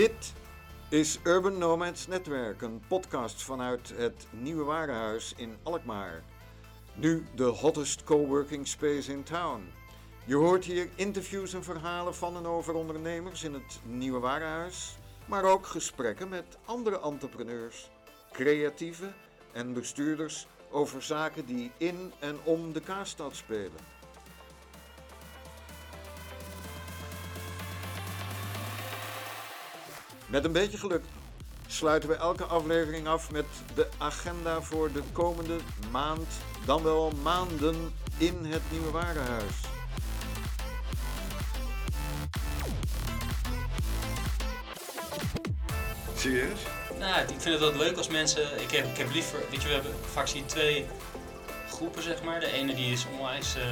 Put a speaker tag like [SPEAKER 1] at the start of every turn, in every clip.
[SPEAKER 1] Dit is Urban Nomads Netwerk, een podcast vanuit het Nieuwe Warenhuis in Alkmaar. Nu de hottest coworking space in town. Je hoort hier interviews en verhalen van en over ondernemers in het Nieuwe Warenhuis, maar ook gesprekken met andere entrepreneurs, creatieven en bestuurders over zaken die in en om de Kaarstad spelen. Met een beetje geluk sluiten we elke aflevering af met de agenda voor de komende maand, dan wel maanden in het nieuwe warenhuis. Serieus?
[SPEAKER 2] Nou, ik vind het wel leuk als mensen. Ik heb, ik heb liever. Weet je, we hebben je twee groepen, zeg maar. De ene die is onwijs. Uh,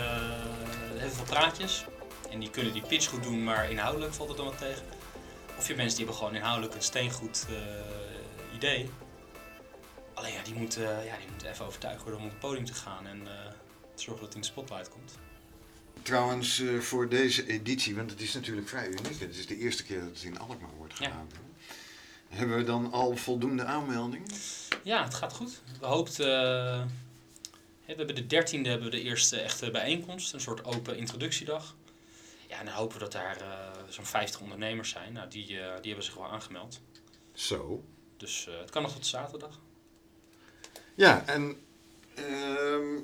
[SPEAKER 2] heel veel praatjes. En die kunnen die pitch goed doen, maar inhoudelijk valt het dan wat tegen. Of je mensen die hebben gewoon inhoudelijk een steengoed uh, idee. Alleen ja, die moeten, ja, die moeten even overtuigen worden om op het podium te gaan en uh, zorgen dat het in de spotlight komt.
[SPEAKER 1] Trouwens, uh, voor deze editie, want het is natuurlijk vrij uniek. Het is de eerste keer dat het in Alkmaar wordt gedaan. Ja. Hebben we dan al voldoende aanmeldingen?
[SPEAKER 2] Ja, het gaat goed. We hoopten... we hebben de dertiende hebben we de eerste echte bijeenkomst. Een soort open introductiedag. Ja, en dan hopen we dat daar uh, zo'n 50 ondernemers zijn. Nou, die, uh, die hebben zich wel aangemeld.
[SPEAKER 1] Zo.
[SPEAKER 2] Dus uh, het kan nog tot zaterdag.
[SPEAKER 1] Ja, en ehm,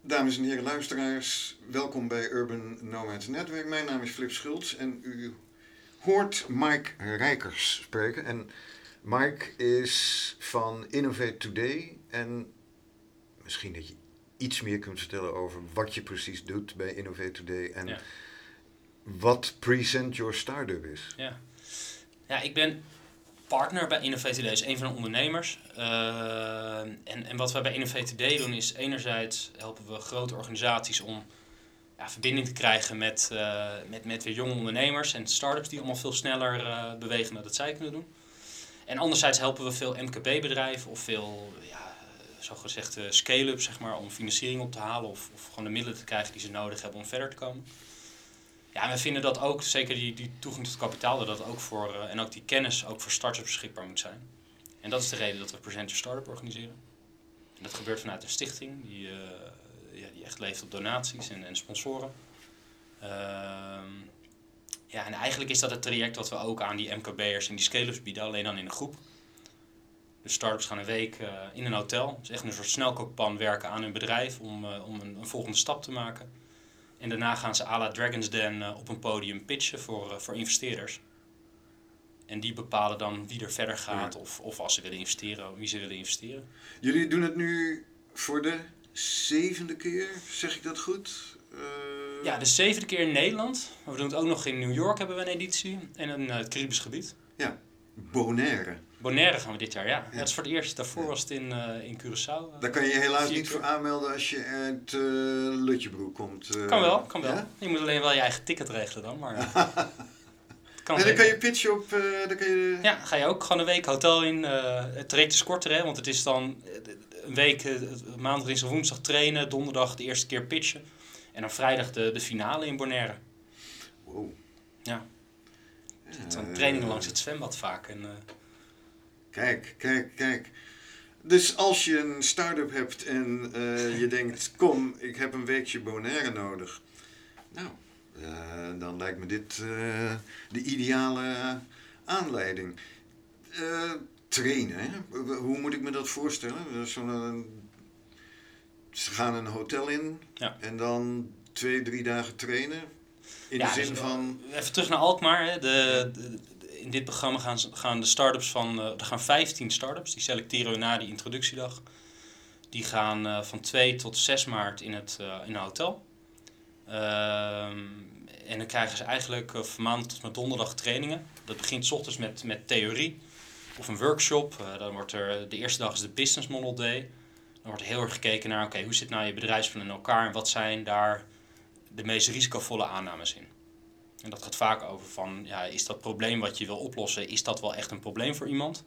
[SPEAKER 1] dames en heren luisteraars, welkom bij Urban Nomads Netwerk. Mijn naam is Flip Schultz en u hoort Mike Rijkers spreken. En Mike is van Innovate Today en misschien dat je iets meer kunt vertellen over wat je precies doet bij Innovate Today en ja wat Present Your Startup is.
[SPEAKER 2] Ja, ja ik ben partner bij Innovate is een van de ondernemers. Uh, en, en wat wij bij Innovate doen is enerzijds helpen we grote organisaties om ja, verbinding te krijgen met, uh, met, met weer jonge ondernemers en startups die allemaal veel sneller uh, bewegen dan dat zij kunnen doen. En anderzijds helpen we veel MKB-bedrijven of veel ja, zogezegd scale-ups zeg maar, om financiering op te halen of, of gewoon de middelen te krijgen die ze nodig hebben om verder te komen. Ja, we vinden dat ook, zeker die, die toegang tot kapitaal, dat dat ook voor, uh, en ook die kennis ook voor startups beschikbaar moet zijn. En dat is de reden dat we Present Your Startup organiseren. En dat gebeurt vanuit een stichting die, uh, ja, die echt leeft op donaties en, en sponsoren. Uh, ja, en eigenlijk is dat het traject wat we ook aan die MKB'ers en die scale-ups bieden, alleen dan in een groep. De startups gaan een week uh, in een hotel, dus echt een soort snelkookpan werken aan hun bedrijf om, om een, een volgende stap te maken. En daarna gaan ze à la Dragon's Den uh, op een podium pitchen voor, uh, voor investeerders. En die bepalen dan wie er verder gaat ja. of, of als ze willen investeren, wie ze willen investeren.
[SPEAKER 1] Jullie doen het nu voor de zevende keer, zeg ik dat goed?
[SPEAKER 2] Uh... Ja, de zevende keer in Nederland. Maar we doen het ook nog in New York hebben we een editie. En in het Caribisch gebied.
[SPEAKER 1] Ja, Bonaire.
[SPEAKER 2] Bonaire gaan we dit jaar, ja. ja. Dat is voor het eerst. Daarvoor was het in, uh, in Curaçao.
[SPEAKER 1] Daar kan je je helaas niet voor aanmelden als je uit uh, Lutjebroek komt. Uh,
[SPEAKER 2] kan wel, kan wel. Ja? Je moet alleen wel je eigen ticket regelen dan, maar...
[SPEAKER 1] kan en dan kan je pitchen op... dan kan je...
[SPEAKER 2] Ja, ga je ook gewoon een week hotel in. het traject is korter, hè, want het is dan een week, maandag, dinsdag, woensdag trainen. Donderdag de eerste keer pitchen. En dan vrijdag de, de finale in Bonaire.
[SPEAKER 1] Wow.
[SPEAKER 2] Ja. Het zijn trainingen langs het zwembad vaak. En.
[SPEAKER 1] Kijk, kijk, kijk. Dus als je een start-up hebt en uh, je denkt, kom, ik heb een weekje Bonaire nodig. Nou, uh, dan lijkt me dit de ideale aanleiding. trainen, hè? hoe moet ik me dat voorstellen? Zo'n, ze gaan een hotel in
[SPEAKER 2] ja.
[SPEAKER 1] en dan twee, drie dagen trainen. In
[SPEAKER 2] ja,
[SPEAKER 1] de zin
[SPEAKER 2] dus,
[SPEAKER 1] van...
[SPEAKER 2] Even terug naar Alkmaar. Hè. De, in dit programma gaan, gaan de start-ups van... Uh, er gaan 15 start-ups, die selecteren we na die introductiedag. Die gaan uh, van 2 tot 6 maart in, het, uh, in een hotel. en dan krijgen ze eigenlijk van maandag tot donderdag trainingen. Dat begint s ochtends met, met theorie of een workshop. dan wordt er, de eerste dag is de Business Model Day. Dan wordt heel erg gekeken naar, oké, hoe zit nou je bedrijfsplan in elkaar? En wat zijn daar de meest risicovolle aannames in. En dat gaat vaak over van, ja, is dat probleem wat je wil oplossen, is dat wel echt een probleem voor iemand?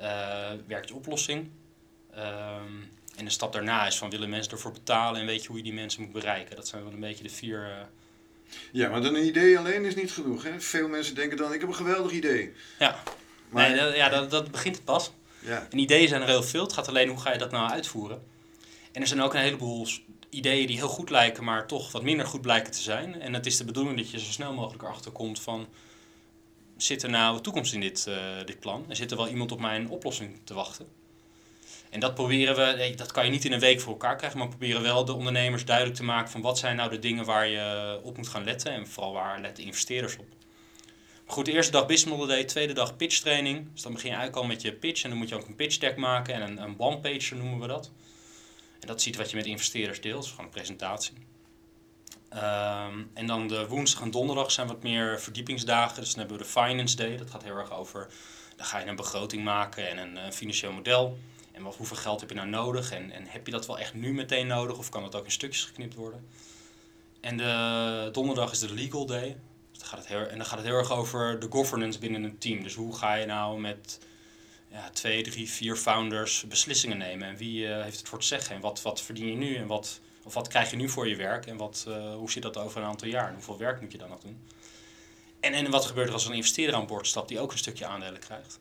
[SPEAKER 2] Uh, werkt je oplossing? Um, en de stap daarna is van, willen mensen ervoor betalen en weet je hoe je die mensen moet bereiken? Dat zijn wel een beetje de vier, uh,
[SPEAKER 1] Ja, maar dan een idee alleen is niet genoeg. Hè? Veel mensen denken dan, ik heb een geweldig idee.
[SPEAKER 2] Ja,
[SPEAKER 1] Maar,
[SPEAKER 2] nee, dat, ja dat, dat begint het pas.
[SPEAKER 1] ja.
[SPEAKER 2] En ideeën zijn er heel veel. Het gaat alleen hoe ga je dat nou uitvoeren. En er zijn ook een heleboel ideeën die heel goed lijken, maar toch wat minder goed blijken te zijn. En het is de bedoeling dat je zo snel mogelijk erachter komt van... Zit er nou toekomst in dit, eh, dit plan? En zit er wel iemand op mijn oplossing te wachten? En dat proberen we, dat kan je niet in een week voor elkaar krijgen, maar proberen wel de ondernemers duidelijk te maken van wat zijn nou de dingen waar je op moet gaan letten. En vooral waar letten investeerders op. Goed, de eerste dag business model day, tweede dag pitch training. Dus dan begin je eigenlijk al met je pitch en dan moet je ook een pitch deck maken en een, een one pager noemen we dat. En dat ziet wat je met investeerders deelt, gewoon een presentatie. Ehm, en dan de woensdag en donderdag zijn wat meer verdiepingsdagen. Dus dan hebben we de finance day, dat gaat heel erg over, dan ga je een begroting maken en een, eh, financieel model. En wat, hoeveel geld heb je nou nodig en, en heb je dat wel echt nu meteen nodig of kan dat ook in stukjes geknipt worden? En de donderdag is de legal day. Dus gaat het heel, en dan gaat het heel erg over de governance binnen een team. Dus hoe ga je nou met ja, twee, drie, vier founders beslissingen nemen? En wie eh, heeft het voor het zeggen? En wat, wat verdien je nu? En wat, of wat krijg je nu voor je werk? En wat, eh, hoe zit dat over een aantal jaar? En hoeveel werk moet je dan nog doen? En, en wat gebeurt er als er een investeerder aan boord stapt die ook een stukje aandelen krijgt?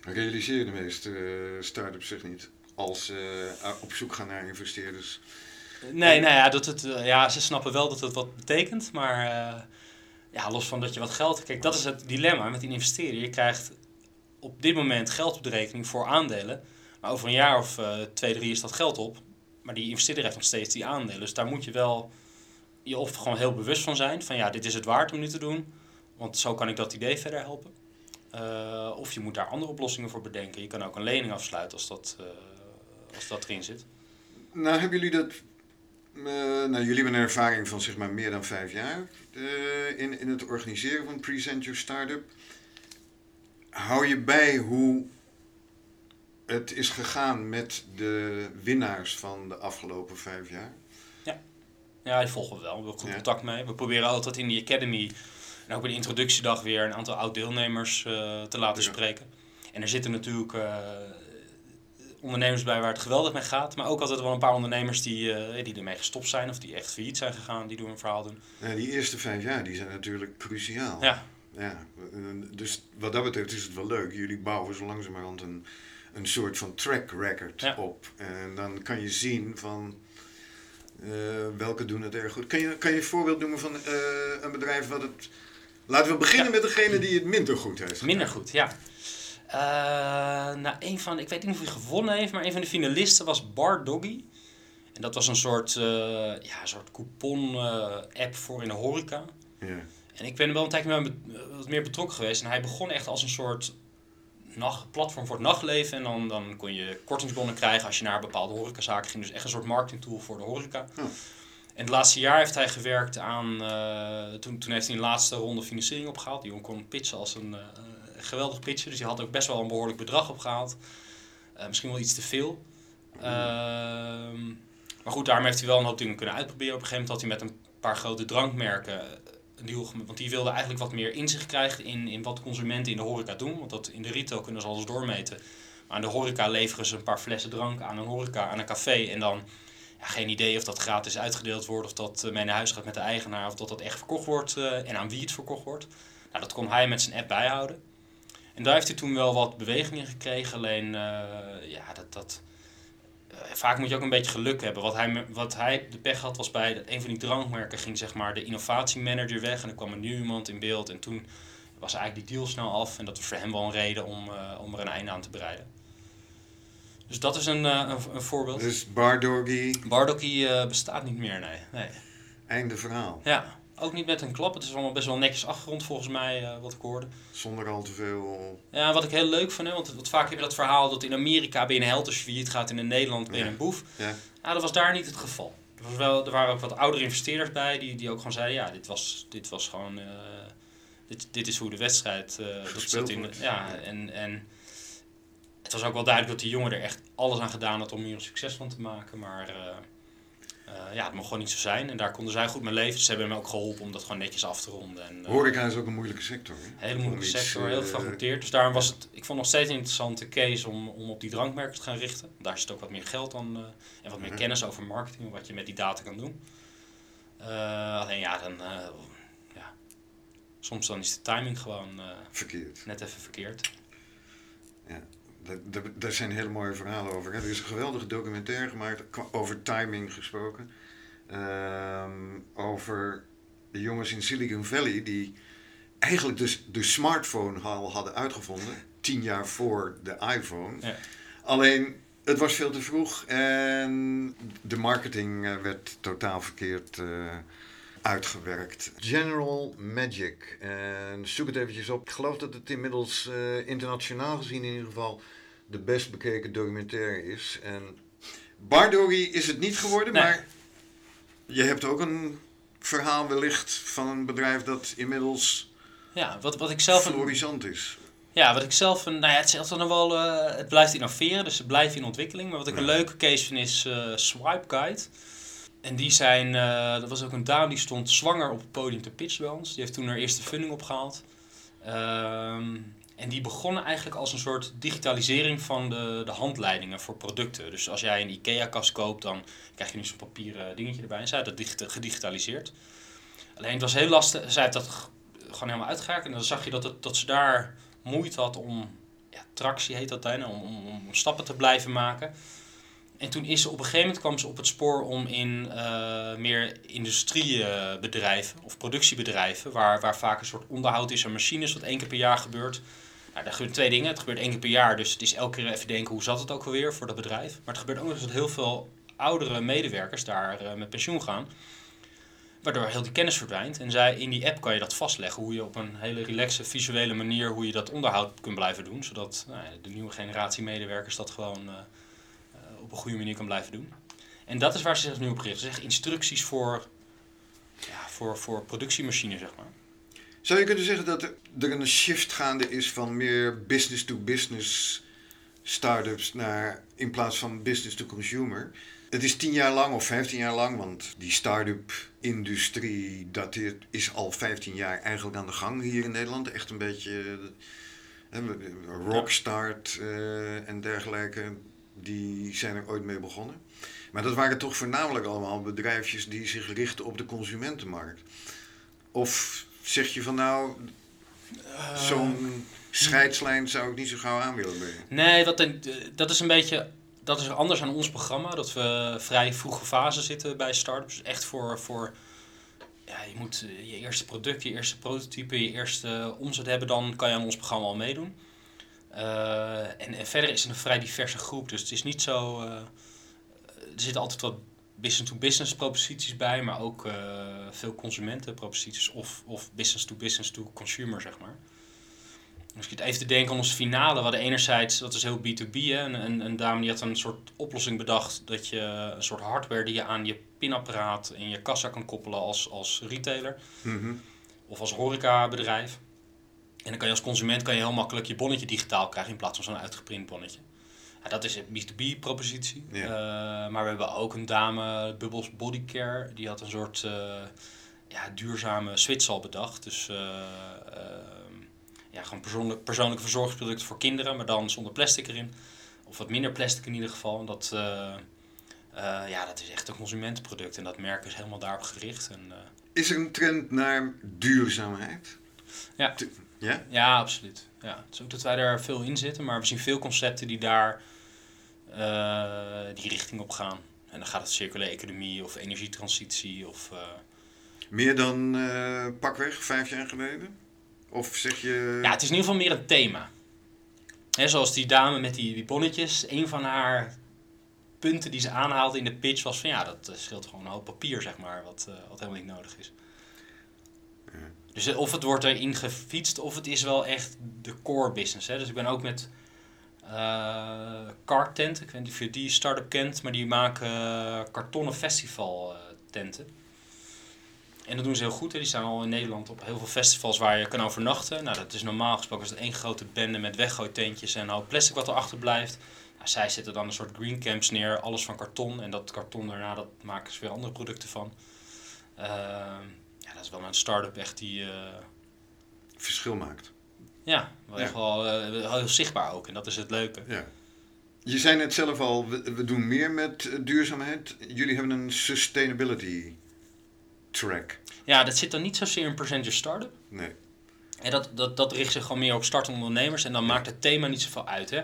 [SPEAKER 1] Realiseren de meeste eh, start-ups zich niet als ze op zoek gaan naar investeerders.
[SPEAKER 2] Nee, nou ja, dat het, ja, ze snappen wel dat het wat betekent, maar ja, los van dat je wat geld... Kijk, dat is het dilemma met die investeren. Je krijgt op dit moment geld op de rekening voor aandelen, maar over een jaar of eh, twee, drie is dat geld op. Maar die investeerder heeft nog steeds die aandelen, dus daar moet je wel je of gewoon heel bewust van zijn, van ja, dit is het waard om nu te doen, want zo kan ik dat idee verder helpen. Eh, of je moet daar andere oplossingen voor bedenken. Je kan ook een lening afsluiten als dat, eh, als dat erin zit.
[SPEAKER 1] Nou, hebben jullie dat... nou, jullie hebben een ervaring van zeg maar meer dan vijf jaar in, in het organiseren van Present Your Startup. Hou je bij hoe het is gegaan met de winnaars van de afgelopen vijf jaar?
[SPEAKER 2] Ja, die volgen we wel. We hebben goed
[SPEAKER 1] Ja.
[SPEAKER 2] contact mee. We proberen altijd in die academy en ook bij de introductiedag weer een aantal oud-deelnemers eh, te laten
[SPEAKER 1] Ja.
[SPEAKER 2] spreken. En er zitten natuurlijk eh, ondernemers bij waar het geweldig mee gaat. Maar ook altijd wel een paar ondernemers die, eh, die ermee gestopt zijn of die echt failliet zijn gegaan, die doen een verhaal doen.
[SPEAKER 1] Nou, die eerste vijf jaar die zijn natuurlijk cruciaal.
[SPEAKER 2] Ja,
[SPEAKER 1] Ja, dus wat dat betreft is het wel leuk. Jullie bouwen zo langzamerhand een, een soort van track record
[SPEAKER 2] Ja.
[SPEAKER 1] op. En dan kan je zien van eh, welke doen het erg goed. Kan je, kan je een voorbeeld noemen van eh, een bedrijf wat het... Laten we beginnen
[SPEAKER 2] Ja.
[SPEAKER 1] met degene die het minder goed heeft
[SPEAKER 2] minder
[SPEAKER 1] gedaan.
[SPEAKER 2] goed, ja. Eh, nou, een van, ik weet niet of hij gewonnen heeft, maar een van de finalisten was Bar Doggy. En dat was een soort, ja, een soort coupon-app voor in de horeca.
[SPEAKER 1] Ja.
[SPEAKER 2] En ik ben wel een tijdje wat meer betrokken geweest. En hij begon echt als een soort nacht, platform voor het nachtleven. En dan, dan kon je kortingsbonnen krijgen als je naar bepaalde horecazaken ging. Dus echt een soort marketingtool voor de horeca.
[SPEAKER 1] Oh.
[SPEAKER 2] En het laatste jaar heeft hij gewerkt aan... eh, toen, toen heeft hij een laatste ronde financiering opgehaald. Die jongen kon pitchen als een eh, geweldig pitcher. Dus hij had ook best wel een behoorlijk bedrag opgehaald. Eh, misschien wel iets te veel. Ehm, maar goed, daarmee heeft hij wel een hoop dingen kunnen uitproberen. Op een gegeven moment had hij met een paar grote drankmerken Want die wilden eigenlijk wat meer inzicht krijgen in, in wat consumenten in de horeca doen. Want dat in de retail kunnen ze alles doormeten. Maar aan de horeca leveren ze een paar flessen drank aan een horeca, aan een café. En dan ja, geen idee of dat gratis uitgedeeld wordt. Of dat eh, mee naar huis gaat met de eigenaar. Of dat dat echt verkocht wordt eh, en aan wie het verkocht wordt. Nou, dat kon hij met zijn app bijhouden. En daar heeft hij toen wel wat beweging in gekregen. Alleen, eh, ja, dat... dat vaak moet je ook een beetje geluk hebben. Wat hij, wat hij de pech had was bij een van die drankmerken ging zeg maar de innovatiemanager weg. En er kwam een nieuw iemand in beeld. En toen was eigenlijk die deal snel af. En dat was voor hem wel een reden om, eh, om er een einde aan te bereiden. Dus dat is een, eh, een, een voorbeeld.
[SPEAKER 1] Dus Bar Doggy,
[SPEAKER 2] Bardocky eh, bestaat niet meer, nee. nee.
[SPEAKER 1] einde verhaal.
[SPEAKER 2] Ja, ook niet met een klap. Het is allemaal best wel netjes afgerond volgens mij, eh, wat ik hoorde.
[SPEAKER 1] Zonder al te veel...
[SPEAKER 2] Ja, wat ik heel leuk vond, hè, want, want vaak heb je dat verhaal dat in Amerika ben je een held als je failliet gaat en in Nederland ben je
[SPEAKER 1] Ja.
[SPEAKER 2] een boef.
[SPEAKER 1] Ja.
[SPEAKER 2] Nou, dat was daar niet het geval. Er, was wel, er waren ook wat oudere investeerders bij die, die ook gewoon zeiden, ja, dit was, dit was gewoon, eh, dit, dit is hoe de wedstrijd, eh dat in, ja, en, en het was ook wel duidelijk dat die jongen er echt alles aan gedaan had om hier een succes van te maken, maar eh, ja, het mocht gewoon niet zo zijn en daar konden zij goed mee leven. Dus ze hebben hem ook geholpen om dat gewoon netjes af te ronden. En, eh,
[SPEAKER 1] Horeca is ook een moeilijke sector. Hè?
[SPEAKER 2] Hele moeilijke
[SPEAKER 1] iets,
[SPEAKER 2] sector, heel
[SPEAKER 1] eh,
[SPEAKER 2] gefragmenteerd. Dus daarom was het, ik vond nog steeds een interessante case om, om op die drankmerken te gaan richten. Daar zit ook wat meer geld dan eh, en wat meer
[SPEAKER 1] Mhm.
[SPEAKER 2] kennis over marketing en wat je met die data kan doen. Alleen ja, dan, ja, soms dan is de timing gewoon
[SPEAKER 1] Verkeerd.
[SPEAKER 2] net even verkeerd.
[SPEAKER 1] Daar- daar- zijn hele mooie verhalen over. Er is een geweldige documentaire gemaakt over timing gesproken. Ehm, over de jongens in Silicon Valley die eigenlijk dus de smartphone al hadden uitgevonden. Tien jaar voor de iPhone.
[SPEAKER 2] Ja.
[SPEAKER 1] Alleen het was veel te vroeg en de marketing eh, werd totaal verkeerd eh, uitgewerkt. General Magic. En zoek het eventjes op. Ik geloof dat het inmiddels eh, internationaal gezien in ieder geval de best bekeken documentaire is. En is het niet geworden,
[SPEAKER 2] Nee.
[SPEAKER 1] maar je hebt ook een verhaal wellicht van een bedrijf dat inmiddels
[SPEAKER 2] Ja, wat, wat ik zelf een,
[SPEAKER 1] is.
[SPEAKER 2] Ja, wat ik zelf, een, nou ja, het is nog wel, eh, het blijft innoveren, dus het blijft in ontwikkeling. Maar wat ik een leuke case vind is eh, Swipe Guide. En die zijn, eh, dat was ook een dame die stond zwanger op het podium te pitchen bij ons. Die heeft toen haar eerste funding opgehaald. Ehm, en die begonnen eigenlijk als een soort digitalisering van de, de handleidingen voor producten. Dus als jij een IKEA-kast koopt, dan krijg je nu zo'n papieren dingetje erbij. En zij had dat digita- gedigitaliseerd. Alleen het was heel lastig. Zij heeft dat gewoon helemaal uitgehaakt. En dan zag je dat, het, dat ze daar moeite had om, ja, tractie heet dat dan, om, om, om stappen te blijven maken. En toen is op een gegeven moment kwam ze op het spoor om in eh, meer industriebedrijven of productiebedrijven, waar, waar vaak een soort onderhoud is aan machines, wat één keer per jaar gebeurt. Nou, daar gebeuren twee dingen. Het gebeurt één keer per jaar, dus het is elke keer even denken hoe zat het ook alweer voor dat bedrijf. Maar het gebeurt ook nog eens dat heel veel oudere medewerkers daar eh, met pensioen gaan. Waardoor heel die kennis verdwijnt. En zij, in die app kan je dat vastleggen. Hoe je op een hele relaxe visuele manier hoe je dat onderhoud kunt blijven doen. Zodat nou de nieuwe generatie medewerkers dat gewoon eh, op een goede manier kan blijven doen. En dat is waar ze zich nu op richten. Zeg instructies voor, ja, voor, voor productiemachines, zeg maar.
[SPEAKER 1] Zou je kunnen zeggen dat er een shift gaande is van meer business-to-business start-ups naar in plaats van business-to-consumer? Het is tien jaar lang of vijftien jaar lang, want die start-up industrie is al 15 jaar eigenlijk aan de gang hier in Nederland. Echt een beetje eh, rockstart eh, en dergelijke, die zijn er ooit mee begonnen. Maar dat waren toch voornamelijk allemaal bedrijfjes die zich richten op de consumentenmarkt. Of zeg je van nou, zo'n scheidslijn zou ik niet zo gauw aan willen brengen.
[SPEAKER 2] Nee, dat, eh, dat is een beetje. Dat is anders aan ons programma. Dat we vrij vroege fase zitten bij startups. Echt voor. voor ja, je moet eh, je eerste product, je eerste prototype, je eerste omzet hebben. Dan kan je aan ons programma al meedoen. Eh, en, en verder is het een vrij diverse groep. Dus het is niet zo. eh, er zitten altijd wat business-to-business proposities bij. Maar ook eh, veel consumentenproposities. Of, of business-to-business-to-consumer, zeg maar. Dus ik zit even te denken aan onze finale. We hadden enerzijds, dat is heel B2B, hè, een, een, een dame die had een soort oplossing bedacht. Dat je een soort hardware die je aan je pinapparaat in je kassa kan koppelen als, als retailer.
[SPEAKER 1] Mhm.
[SPEAKER 2] Of als horecabedrijf. En dan kan je als consument kan je heel makkelijk je bonnetje digitaal krijgen in plaats van zo'n uitgeprint bonnetje. Ja, dat is een B2B propositie.
[SPEAKER 1] Ja.
[SPEAKER 2] Eh, maar we hebben ook een dame, Bubbles Body Care, die had een soort eh, ja, duurzame switch al bedacht. Dus eh, ja, gewoon persoonlijk, persoonlijke verzorgingsproducten voor kinderen, maar dan zonder plastic erin. Of wat minder plastic in ieder geval. En Dat, ja, dat is echt een consumentenproduct en dat merk is helemaal daarop gericht. En,
[SPEAKER 1] Is er een trend naar duurzaamheid?
[SPEAKER 2] Ja.
[SPEAKER 1] Ja?
[SPEAKER 2] Ja, absoluut. Ja, het is ook dat wij daar veel in zitten, maar we zien veel concepten die daar eh, die richting op gaan. En dan gaat het circulaire economie of energietransitie of... eh,
[SPEAKER 1] Meer dan eh, pakweg vijf jaar geleden? Of zeg je...
[SPEAKER 2] Ja, het is in ieder geval meer een thema. Hè, zoals die dame met die, die bonnetjes. Een van haar punten die ze aanhaalde in de pitch was van... Ja, dat scheelt gewoon een hoop papier, zeg maar, wat, wat helemaal niet nodig is.
[SPEAKER 1] Ja.
[SPEAKER 2] Dus eh, of het wordt erin gefietst of het is wel echt de core business. Hè? Dus ik ben ook met Tent. Ik weet niet of je die start-up kent, maar die maken kartonnen festival eh, tenten. En dat doen ze heel goed. Hè. Die staan al in Nederland op heel veel festivals waar je kan overnachten. Nou, dat is normaal gesproken is dat één grote bende met weggooitentjes en hoop plastic wat erachter blijft. Nou, zij zetten dan een soort green camps neer, alles van karton. En dat karton daarna, dat maken ze weer andere producten van. Ehm, dat is wel een start-up echt die... eh,
[SPEAKER 1] Verschil maakt.
[SPEAKER 2] ja, wel echt wel eh, heel zichtbaar ook. En dat is het leuke.
[SPEAKER 1] Ja. Je zei net zelf al, we, we doen meer met eh, duurzaamheid. Jullie hebben een sustainability track.
[SPEAKER 2] Ja, dat zit dan niet zozeer in Your Startup.
[SPEAKER 1] Nee.
[SPEAKER 2] En dat, dat, dat richt zich gewoon meer op startende ondernemers. En dan maakt het thema niet zoveel uit. Hè?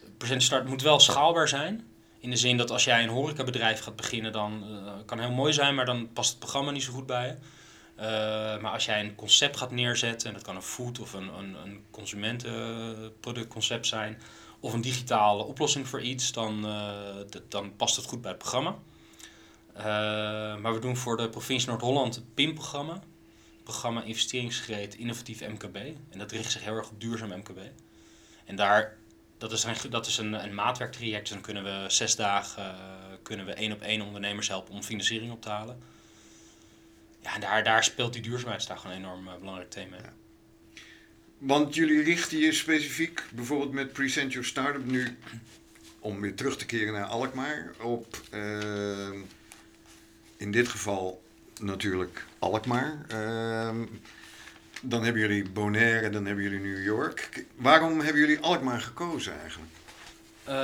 [SPEAKER 2] Present Your Startup moet wel schaalbaar zijn. In de zin dat als jij een horecabedrijf gaat beginnen, dan uh, kan heel mooi zijn, maar dan past het programma niet zo goed bij je. Uh, maar als jij een concept gaat neerzetten, en dat kan een food of een, een, een consumentenproductconcept zijn, of een digitale oplossing voor iets, dan, uh, dan past het goed bij het programma. maar we doen voor de provincie Noord-Holland het PIM-programma. Programma Investeringsgereed Innovatief MKB. En dat richt zich heel erg op duurzaam MKB. En daar dat is een, dat is een, een maatwerktraject. Dan kunnen we zes dagen kunnen we één op één ondernemers helpen om financiering op te halen. Ja, daar, daar speelt die duurzaamheidsdag een enorm uh, belangrijk thema. Ja.
[SPEAKER 1] Want jullie richten je specifiek, bijvoorbeeld met Present Your Startup nu, om weer terug te keren naar Alkmaar, op uh, in dit geval natuurlijk Alkmaar. Ehm, dan hebben jullie Bonaire, dan hebben jullie New York. Waarom hebben jullie Alkmaar gekozen eigenlijk?
[SPEAKER 2] Uh,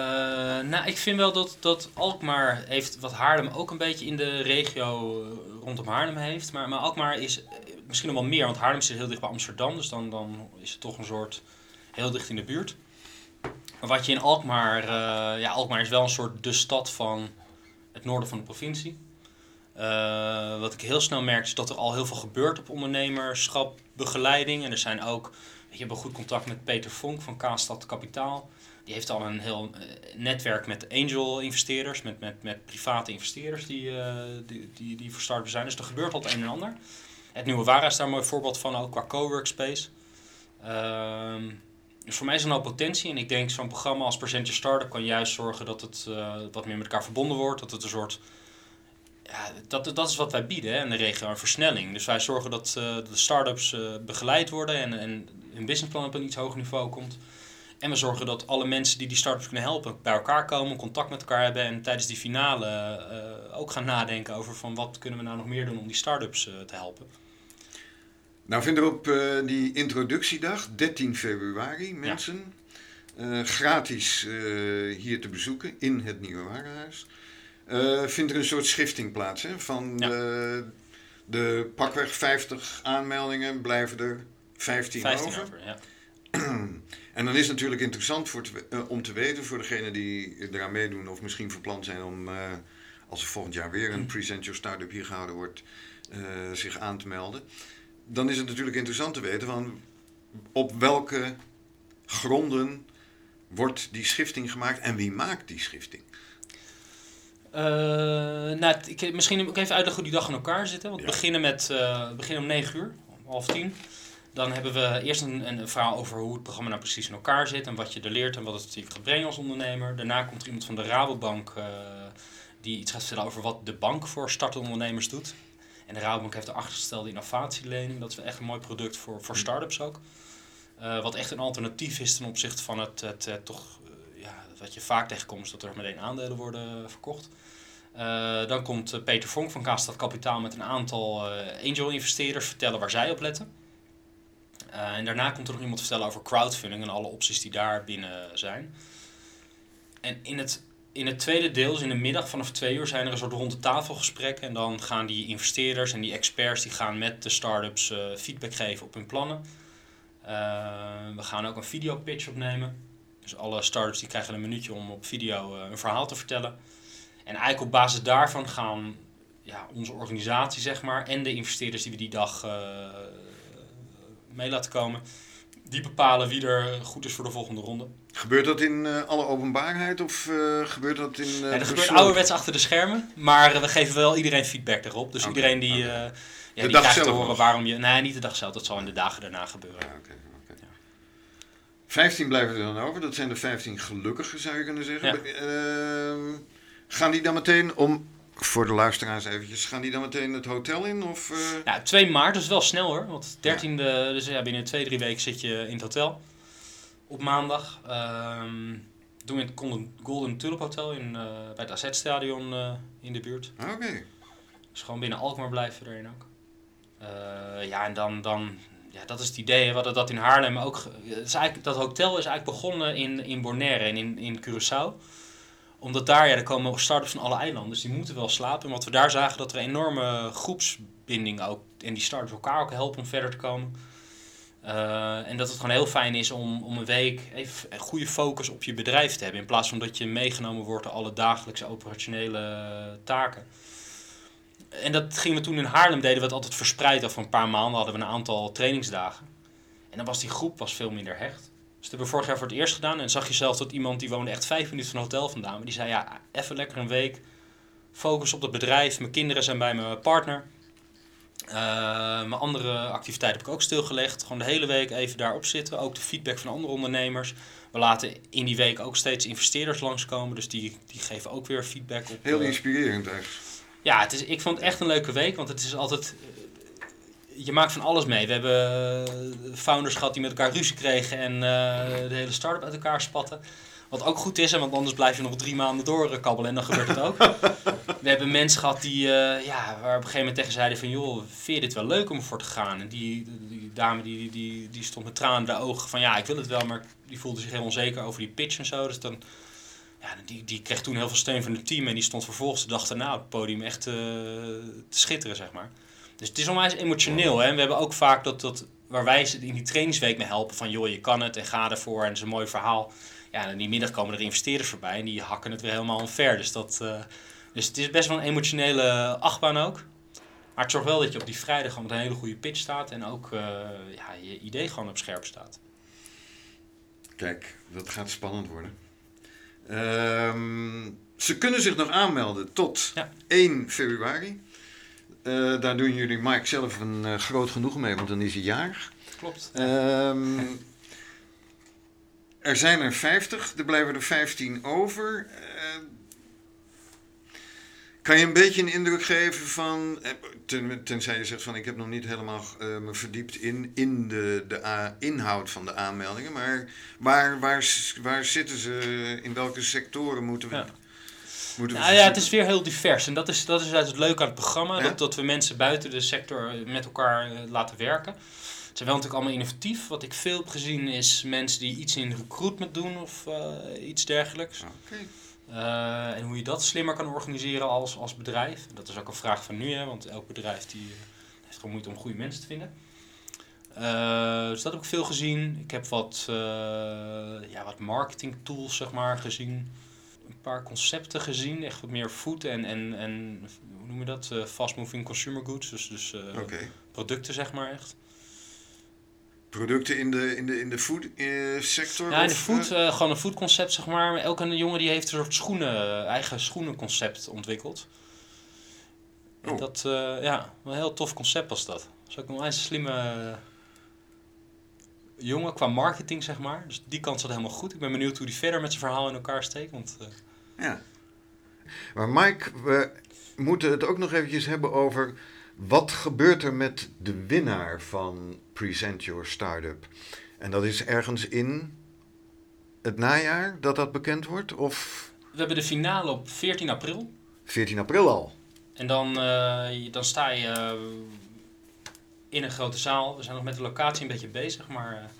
[SPEAKER 2] nou, ik vind wel dat, dat Alkmaar heeft wat Haarlem ook een beetje in de regio eh, rondom Haarlem heeft. Maar, maar Alkmaar is eh, misschien nog wel meer, want Haarlem zit heel dicht bij Amsterdam. Dus dan, dan is het toch een soort heel dicht in de buurt. Maar wat je in Alkmaar, ja, Alkmaar is wel een soort de stad van het noorden van de provincie. Wat ik heel snel merk is dat er al heel veel gebeurt op ondernemerschap, begeleiding. En er zijn ook, je hebt een goed contact met Peter Vonk van Kaastad Kapitaal. Die heeft al een heel uh, netwerk met angel investeerders, met, met, met private investeerders die, uh, die, die, die voor start zijn. Dus er gebeurt al het een en ander. Het Nieuwe Wara is daar een mooi voorbeeld van, ook qua coworkspace. Uh, dus voor mij is er al potentie. En ik denk zo'n programma als Present Your Startup kan juist zorgen dat het wat meer met elkaar verbonden wordt. Dat het een soort ja, dat, dat is wat wij bieden hè, in de regio, een versnelling. Dus wij zorgen dat de start-ups uh, begeleid worden en, en hun businessplan op een iets hoger niveau komt. En we zorgen dat alle mensen die die start-ups kunnen helpen bij elkaar komen, contact met elkaar hebben en tijdens die finale uh, ook gaan nadenken over van wat kunnen we nou nog meer doen om die start-ups te helpen.
[SPEAKER 1] Nou vinden we op die introductiedag, 13 februari, mensen ja. gratis hier te bezoeken in het Nieuwe Warenhuis. Uh, vindt er een soort schifting plaats. Hè? Van ja. de pakweg 50 aanmeldingen blijven er 15,
[SPEAKER 2] 15
[SPEAKER 1] over.
[SPEAKER 2] over ja.
[SPEAKER 1] En dan is het natuurlijk interessant voor te, uh, om te weten voor degenen die eraan meedoen of misschien verpland zijn om uh, als er volgend jaar weer een Present Your Startup hier gehouden wordt, zich aan te melden. Dan is het natuurlijk interessant te weten van op welke gronden wordt die schifting gemaakt en wie maakt die schifting.
[SPEAKER 2] Uh, nou, ik, misschien moet ik even uitleggen hoe die dag in elkaar zit. Want we ja. beginnen, met, uh, beginnen om 9 uur, om half 10. Dan hebben we eerst een, een, verhaal over hoe het programma nou precies in elkaar zit en wat je er leert en wat het je gaat brengen als ondernemer. Daarna komt er iemand van de Rabobank uh, die iets gaat vertellen over wat de bank voor startende ondernemers doet. En de Rabobank heeft de achtergestelde innovatielening. Dat is echt een mooi product voor, voor start-ups ook. wat echt een alternatief is ten opzichte van het, het, het toch ja, wat je vaak tegenkomt, is dat er meteen aandelen worden verkocht. Uh, dan komt Peter Vonk van Kaastad Kapitaal met een aantal angel-investeerders vertellen waar zij op letten. Uh, en daarna komt er nog iemand vertellen over crowdfunding en alle opties die daar binnen zijn. En in het, in het tweede deel, dus in de middag vanaf twee uur, zijn er een soort ronde tafelgesprekken. En dan gaan die investeerders en die experts die gaan met de start-ups feedback geven op hun plannen. we gaan ook een videopitch opnemen. Dus alle startups die krijgen een minuutje om op video een verhaal te vertellen. En eigenlijk op basis daarvan gaan ja, onze organisatie, zeg maar, en de investeerders die we die dag mee laten komen, die bepalen wie er goed is voor de volgende ronde.
[SPEAKER 1] Gebeurt dat in uh, alle openbaarheid of uh, gebeurt dat in. Uh,
[SPEAKER 2] dat gebeurt ouderwets achter de schermen, maar we geven wel iedereen feedback erop. Dus okay, iedereen die, okay. ja, die krijgt te horen waarom je. Nee, niet de dag zelf, dat zal in de dagen daarna gebeuren.
[SPEAKER 1] Ja, okay, 15 blijven er dan over, dat zijn de 15 gelukkigen zou je kunnen zeggen. Ja. Ehm, Gaan die dan meteen om, voor de luisteraars eventjes, gaan die dan meteen het hotel in? Of, uh...
[SPEAKER 2] Ja, 2 maart, dus wel snel hoor. Want 13e, ja. dus ja, binnen twee, drie weken zit je in het hotel. Op maandag um, doen we in het Golden Tulip Hotel in, uh, bij het AZ-stadion uh, in de buurt.
[SPEAKER 1] Oké. Okay.
[SPEAKER 2] Dus gewoon binnen Alkmaar blijven we erin ook. ja, en dan, dan ja, dat is het idee. We hadden dat in Haarlem ook. is eigenlijk, dat hotel is eigenlijk begonnen in, in Bonaire en in, in Curaçao Omdat daar, ja, er komen start-ups van alle eilanden, dus die moeten wel slapen. En wat we daar zagen, dat er enorme groepsbinding ook, en die start-ups elkaar ook helpen om verder te komen. Uh, en dat het gewoon heel fijn is om, om een week even goede focus op je bedrijf te hebben. In plaats van dat je meegenomen wordt door alle dagelijkse operationele taken. En dat gingen we toen in Haarlem, deden we het altijd verspreid. Over een paar maanden hadden we een aantal trainingsdagen. En dan was die groep was veel minder hecht. Dus dat hebben we vorig jaar voor het eerst gedaan. En zag je zelf dat iemand die woonde echt vijf minuten van het hotel vandaan. Maar die zei, ja, even lekker een week. Focus op het bedrijf. Mijn kinderen zijn bij mijn partner. Uh, mijn andere activiteiten heb ik ook stilgelegd. Gewoon de hele week even daarop zitten. Ook de feedback van andere ondernemers. We laten in die week ook steeds investeerders langskomen. Dus die, die geven ook weer feedback op.
[SPEAKER 1] Heel inspirerend eigenlijk.
[SPEAKER 2] Ja, het is, ik vond het echt een leuke week. Want het is altijd... Je maakt van alles mee. We hebben founders gehad die met elkaar ruzie kregen. En uh, de hele start-up uit elkaar spatten. Wat ook goed is, want anders blijf je nog drie maanden doorkabbelen en dan gebeurt het ook. we hebben mensen gehad die, uh, ja, waar op een gegeven moment tegen zeiden van... joh, vind je dit wel leuk om ervoor te gaan? En die, die dame die, die, die stond met tranen in de ogen van... ja, ik wil het wel, maar die voelde zich heel onzeker over die pitch en zo. Dus dan, ja, die, die kreeg toen heel veel steun van het team... en die stond vervolgens de dag daarna op het podium echt uh, te schitteren, zeg maar. Dus het is onwijs emotioneel. Hè? En we hebben ook vaak dat, dat waar wij ze in die trainingsweek mee helpen... van joh, je kan het en ga ervoor en het is een mooi verhaal... Ja, en die middag komen er investeerders voorbij en die hakken het weer helemaal omver. Dus, dat, uh, dus het is best wel een emotionele achtbaan ook. Maar het zorgt wel dat je op die vrijdag gewoon met een hele goede pitch staat en ook uh, ja, je idee gewoon op scherp staat.
[SPEAKER 1] Kijk, dat gaat spannend worden. Um, ze kunnen zich nog aanmelden tot ja. 1 februari. Uh, daar doen jullie Mike zelf een uh, groot genoeg mee, want dan is hij jarig.
[SPEAKER 2] Klopt.
[SPEAKER 1] Um, er zijn er 50, er blijven er 15 over. Uh, kan je een beetje een indruk geven van, ten, tenzij je zegt van ik heb nog niet helemaal me verdiept in, in de, de inhoud van de aanmeldingen, maar waar, waar, waar zitten ze, in welke sectoren moeten we...
[SPEAKER 2] Ja. Moeten we nou ja, het is weer heel divers en dat is, dat is het leuke aan het programma, ja? dat, dat we mensen buiten de sector met elkaar laten werken. Ze zijn wel natuurlijk allemaal innovatief. Wat ik veel heb gezien is mensen die iets in recruitment doen of uh, iets dergelijks.
[SPEAKER 1] Okay.
[SPEAKER 2] Uh, en hoe je dat slimmer kan organiseren als, als bedrijf. Dat is ook een vraag van nu, hè, want elk bedrijf die, heeft gewoon moeite om goede mensen te vinden. dus dat heb ik veel gezien. Ik heb wat, ja, wat marketing tools zeg maar, gezien. Paar concepten gezien, echt wat meer food en, en, en hoe noem je dat? fast moving consumer goods. Dus, dus
[SPEAKER 1] okay.
[SPEAKER 2] producten zeg maar echt.
[SPEAKER 1] Producten in de, in de, in de food sector?
[SPEAKER 2] Ja, in de food, uh, gewoon een foodconcept zeg maar. Elke jongen die heeft een soort schoenen, eigen schoenenconcept ontwikkeld. Oh. dat, uh, ja, een heel tof concept was dat. Dat is ook een slimme jongen qua marketing, zeg maar. Dus die kant zat helemaal goed. Ik ben benieuwd hoe die verder met zijn verhaal in elkaar steekt. Want, uh...
[SPEAKER 1] Ja. Maar Mike, we moeten het ook nog eventjes hebben over wat gebeurt er met de winnaar van Present Your Startup? En dat is ergens in het najaar dat dat bekend wordt? Of?
[SPEAKER 2] We hebben de finale op 14 april.
[SPEAKER 1] 14 april al?
[SPEAKER 2] En dan, uh, dan sta je uh, in een grote zaal. We zijn nog met de locatie een beetje bezig, maar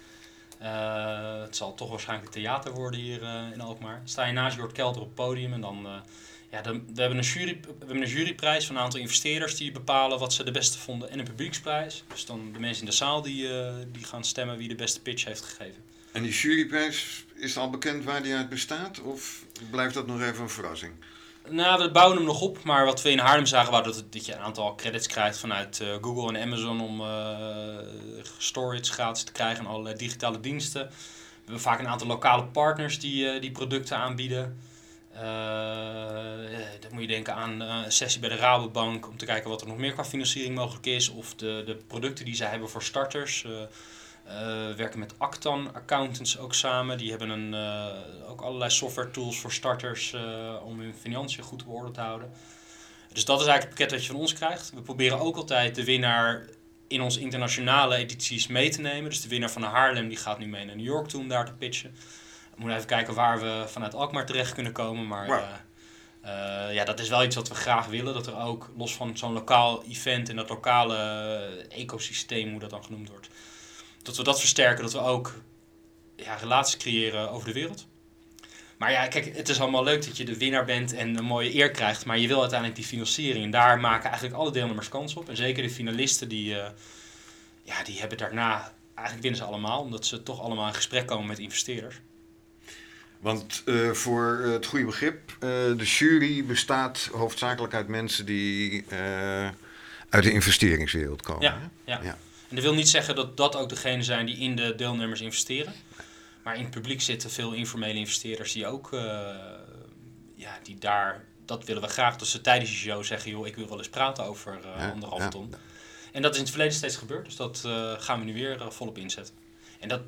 [SPEAKER 2] uh, het zal toch waarschijnlijk theater worden hier in Alkmaar. Sta je naast Jort Kelder op het podium en dan ja, dan, we, hebben een jury, we hebben een juryprijs van een aantal investeerders die bepalen wat ze de beste vonden. En een publieksprijs. Dus dan de mensen in de zaal die, die gaan stemmen wie de beste pitch heeft gegeven.
[SPEAKER 1] En die juryprijs, is al bekend waar die uit bestaat? Of blijft dat nog even een verrassing?
[SPEAKER 2] Nou, we bouwen hem nog op. Maar wat we in Haarlem zagen, was dat, dat je een aantal credits krijgt vanuit uh, Google en Amazon om uh, storage gratis te krijgen en allerlei digitale diensten. We hebben vaak een aantal lokale partners die, die producten aanbieden. Uh, dan moet je denken aan een sessie bij de Rabobank om te kijken wat er nog meer qua financiering mogelijk is. Of de, de producten die zij hebben voor starters. Werken met Actan accountants ook samen. Die hebben een, ook allerlei software tools voor starters om hun financiën goed op orde te houden. Dus dat is eigenlijk het pakket dat je van ons krijgt. We proberen ook altijd de winnaar in onze internationale edities mee te nemen. Dus de winnaar van de Haarlem die gaat nu mee naar New York toe om daar te pitchen moeten even kijken waar we vanuit Alkmaar terecht kunnen komen. Maar wow. uh, uh, ja, dat is wel iets wat we graag willen. Dat er ook, los van zo'n lokaal event en dat lokale ecosysteem, hoe dat dan genoemd wordt. Dat we dat versterken, dat we ook ja, relaties creëren over de wereld. Maar ja, kijk, het is allemaal leuk dat je de winnaar bent en een mooie eer krijgt. Maar je wil uiteindelijk die financiering. En daar maken eigenlijk alle deelnemers kans op. En zeker de finalisten, die, uh, ja, die hebben daarna... Eigenlijk winnen ze allemaal, omdat ze toch allemaal in gesprek komen met investeerders.
[SPEAKER 1] Want uh, voor het goede begrip, uh, de jury bestaat hoofdzakelijk uit mensen die uit de investeringswereld komen.
[SPEAKER 2] Ja, ja. ja. En dat wil niet zeggen dat dat ook degene zijn die in de deelnemers investeren. Maar in het publiek zitten veel informele investeerders die ook, uh, ja, die daar, dat willen we graag. Dat ze tijdens de show zeggen, joh, ik wil wel eens praten over uh, ja, anderhalve ja. ton. En dat is in het verleden steeds gebeurd, dus dat uh, gaan we nu weer volop inzetten. En dat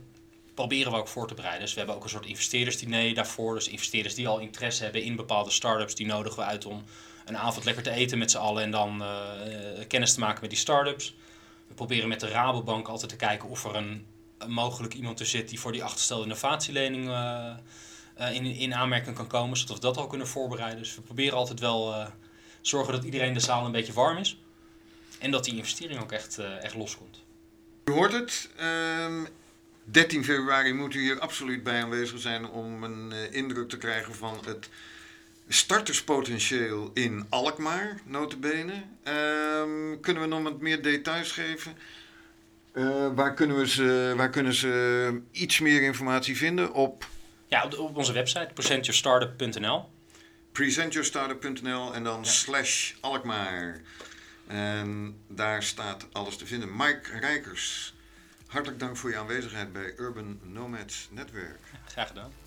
[SPEAKER 2] proberen we ook voor te bereiden. Dus we hebben ook een soort investeerdersdiner daarvoor. Dus investeerders die al interesse hebben in bepaalde start-ups, die nodigen we uit om een avond lekker te eten met z'n allen en dan kennis te maken met die start-ups. We proberen met de Rabobank altijd te kijken of er een, mogelijk iemand er zit die voor die achterstelde innovatielening uh, uh, in, in aanmerking kan komen, zodat we dat al kunnen voorbereiden. Dus we proberen altijd wel uh, zorgen dat iedereen de zaal een beetje warm is en dat die investering ook echt, echt loskomt.
[SPEAKER 1] U hoort het. 13 ehm, februari moet u hier absoluut bij aanwezig zijn om een indruk te krijgen van het starterspotentieel in Alkmaar, notabene. Um, kunnen we nog wat meer details geven? Uh, waar, kunnen we ze, waar kunnen ze iets meer informatie vinden? Op,
[SPEAKER 2] ja, op, op onze website, presentyourstartup.nl.
[SPEAKER 1] Presentyourstartup.nl en dan ja. slash Alkmaar. En daar staat alles te vinden. Mike Rijkers, hartelijk dank voor je aanwezigheid bij Urban Nomads Netwerk.
[SPEAKER 2] graag gedaan.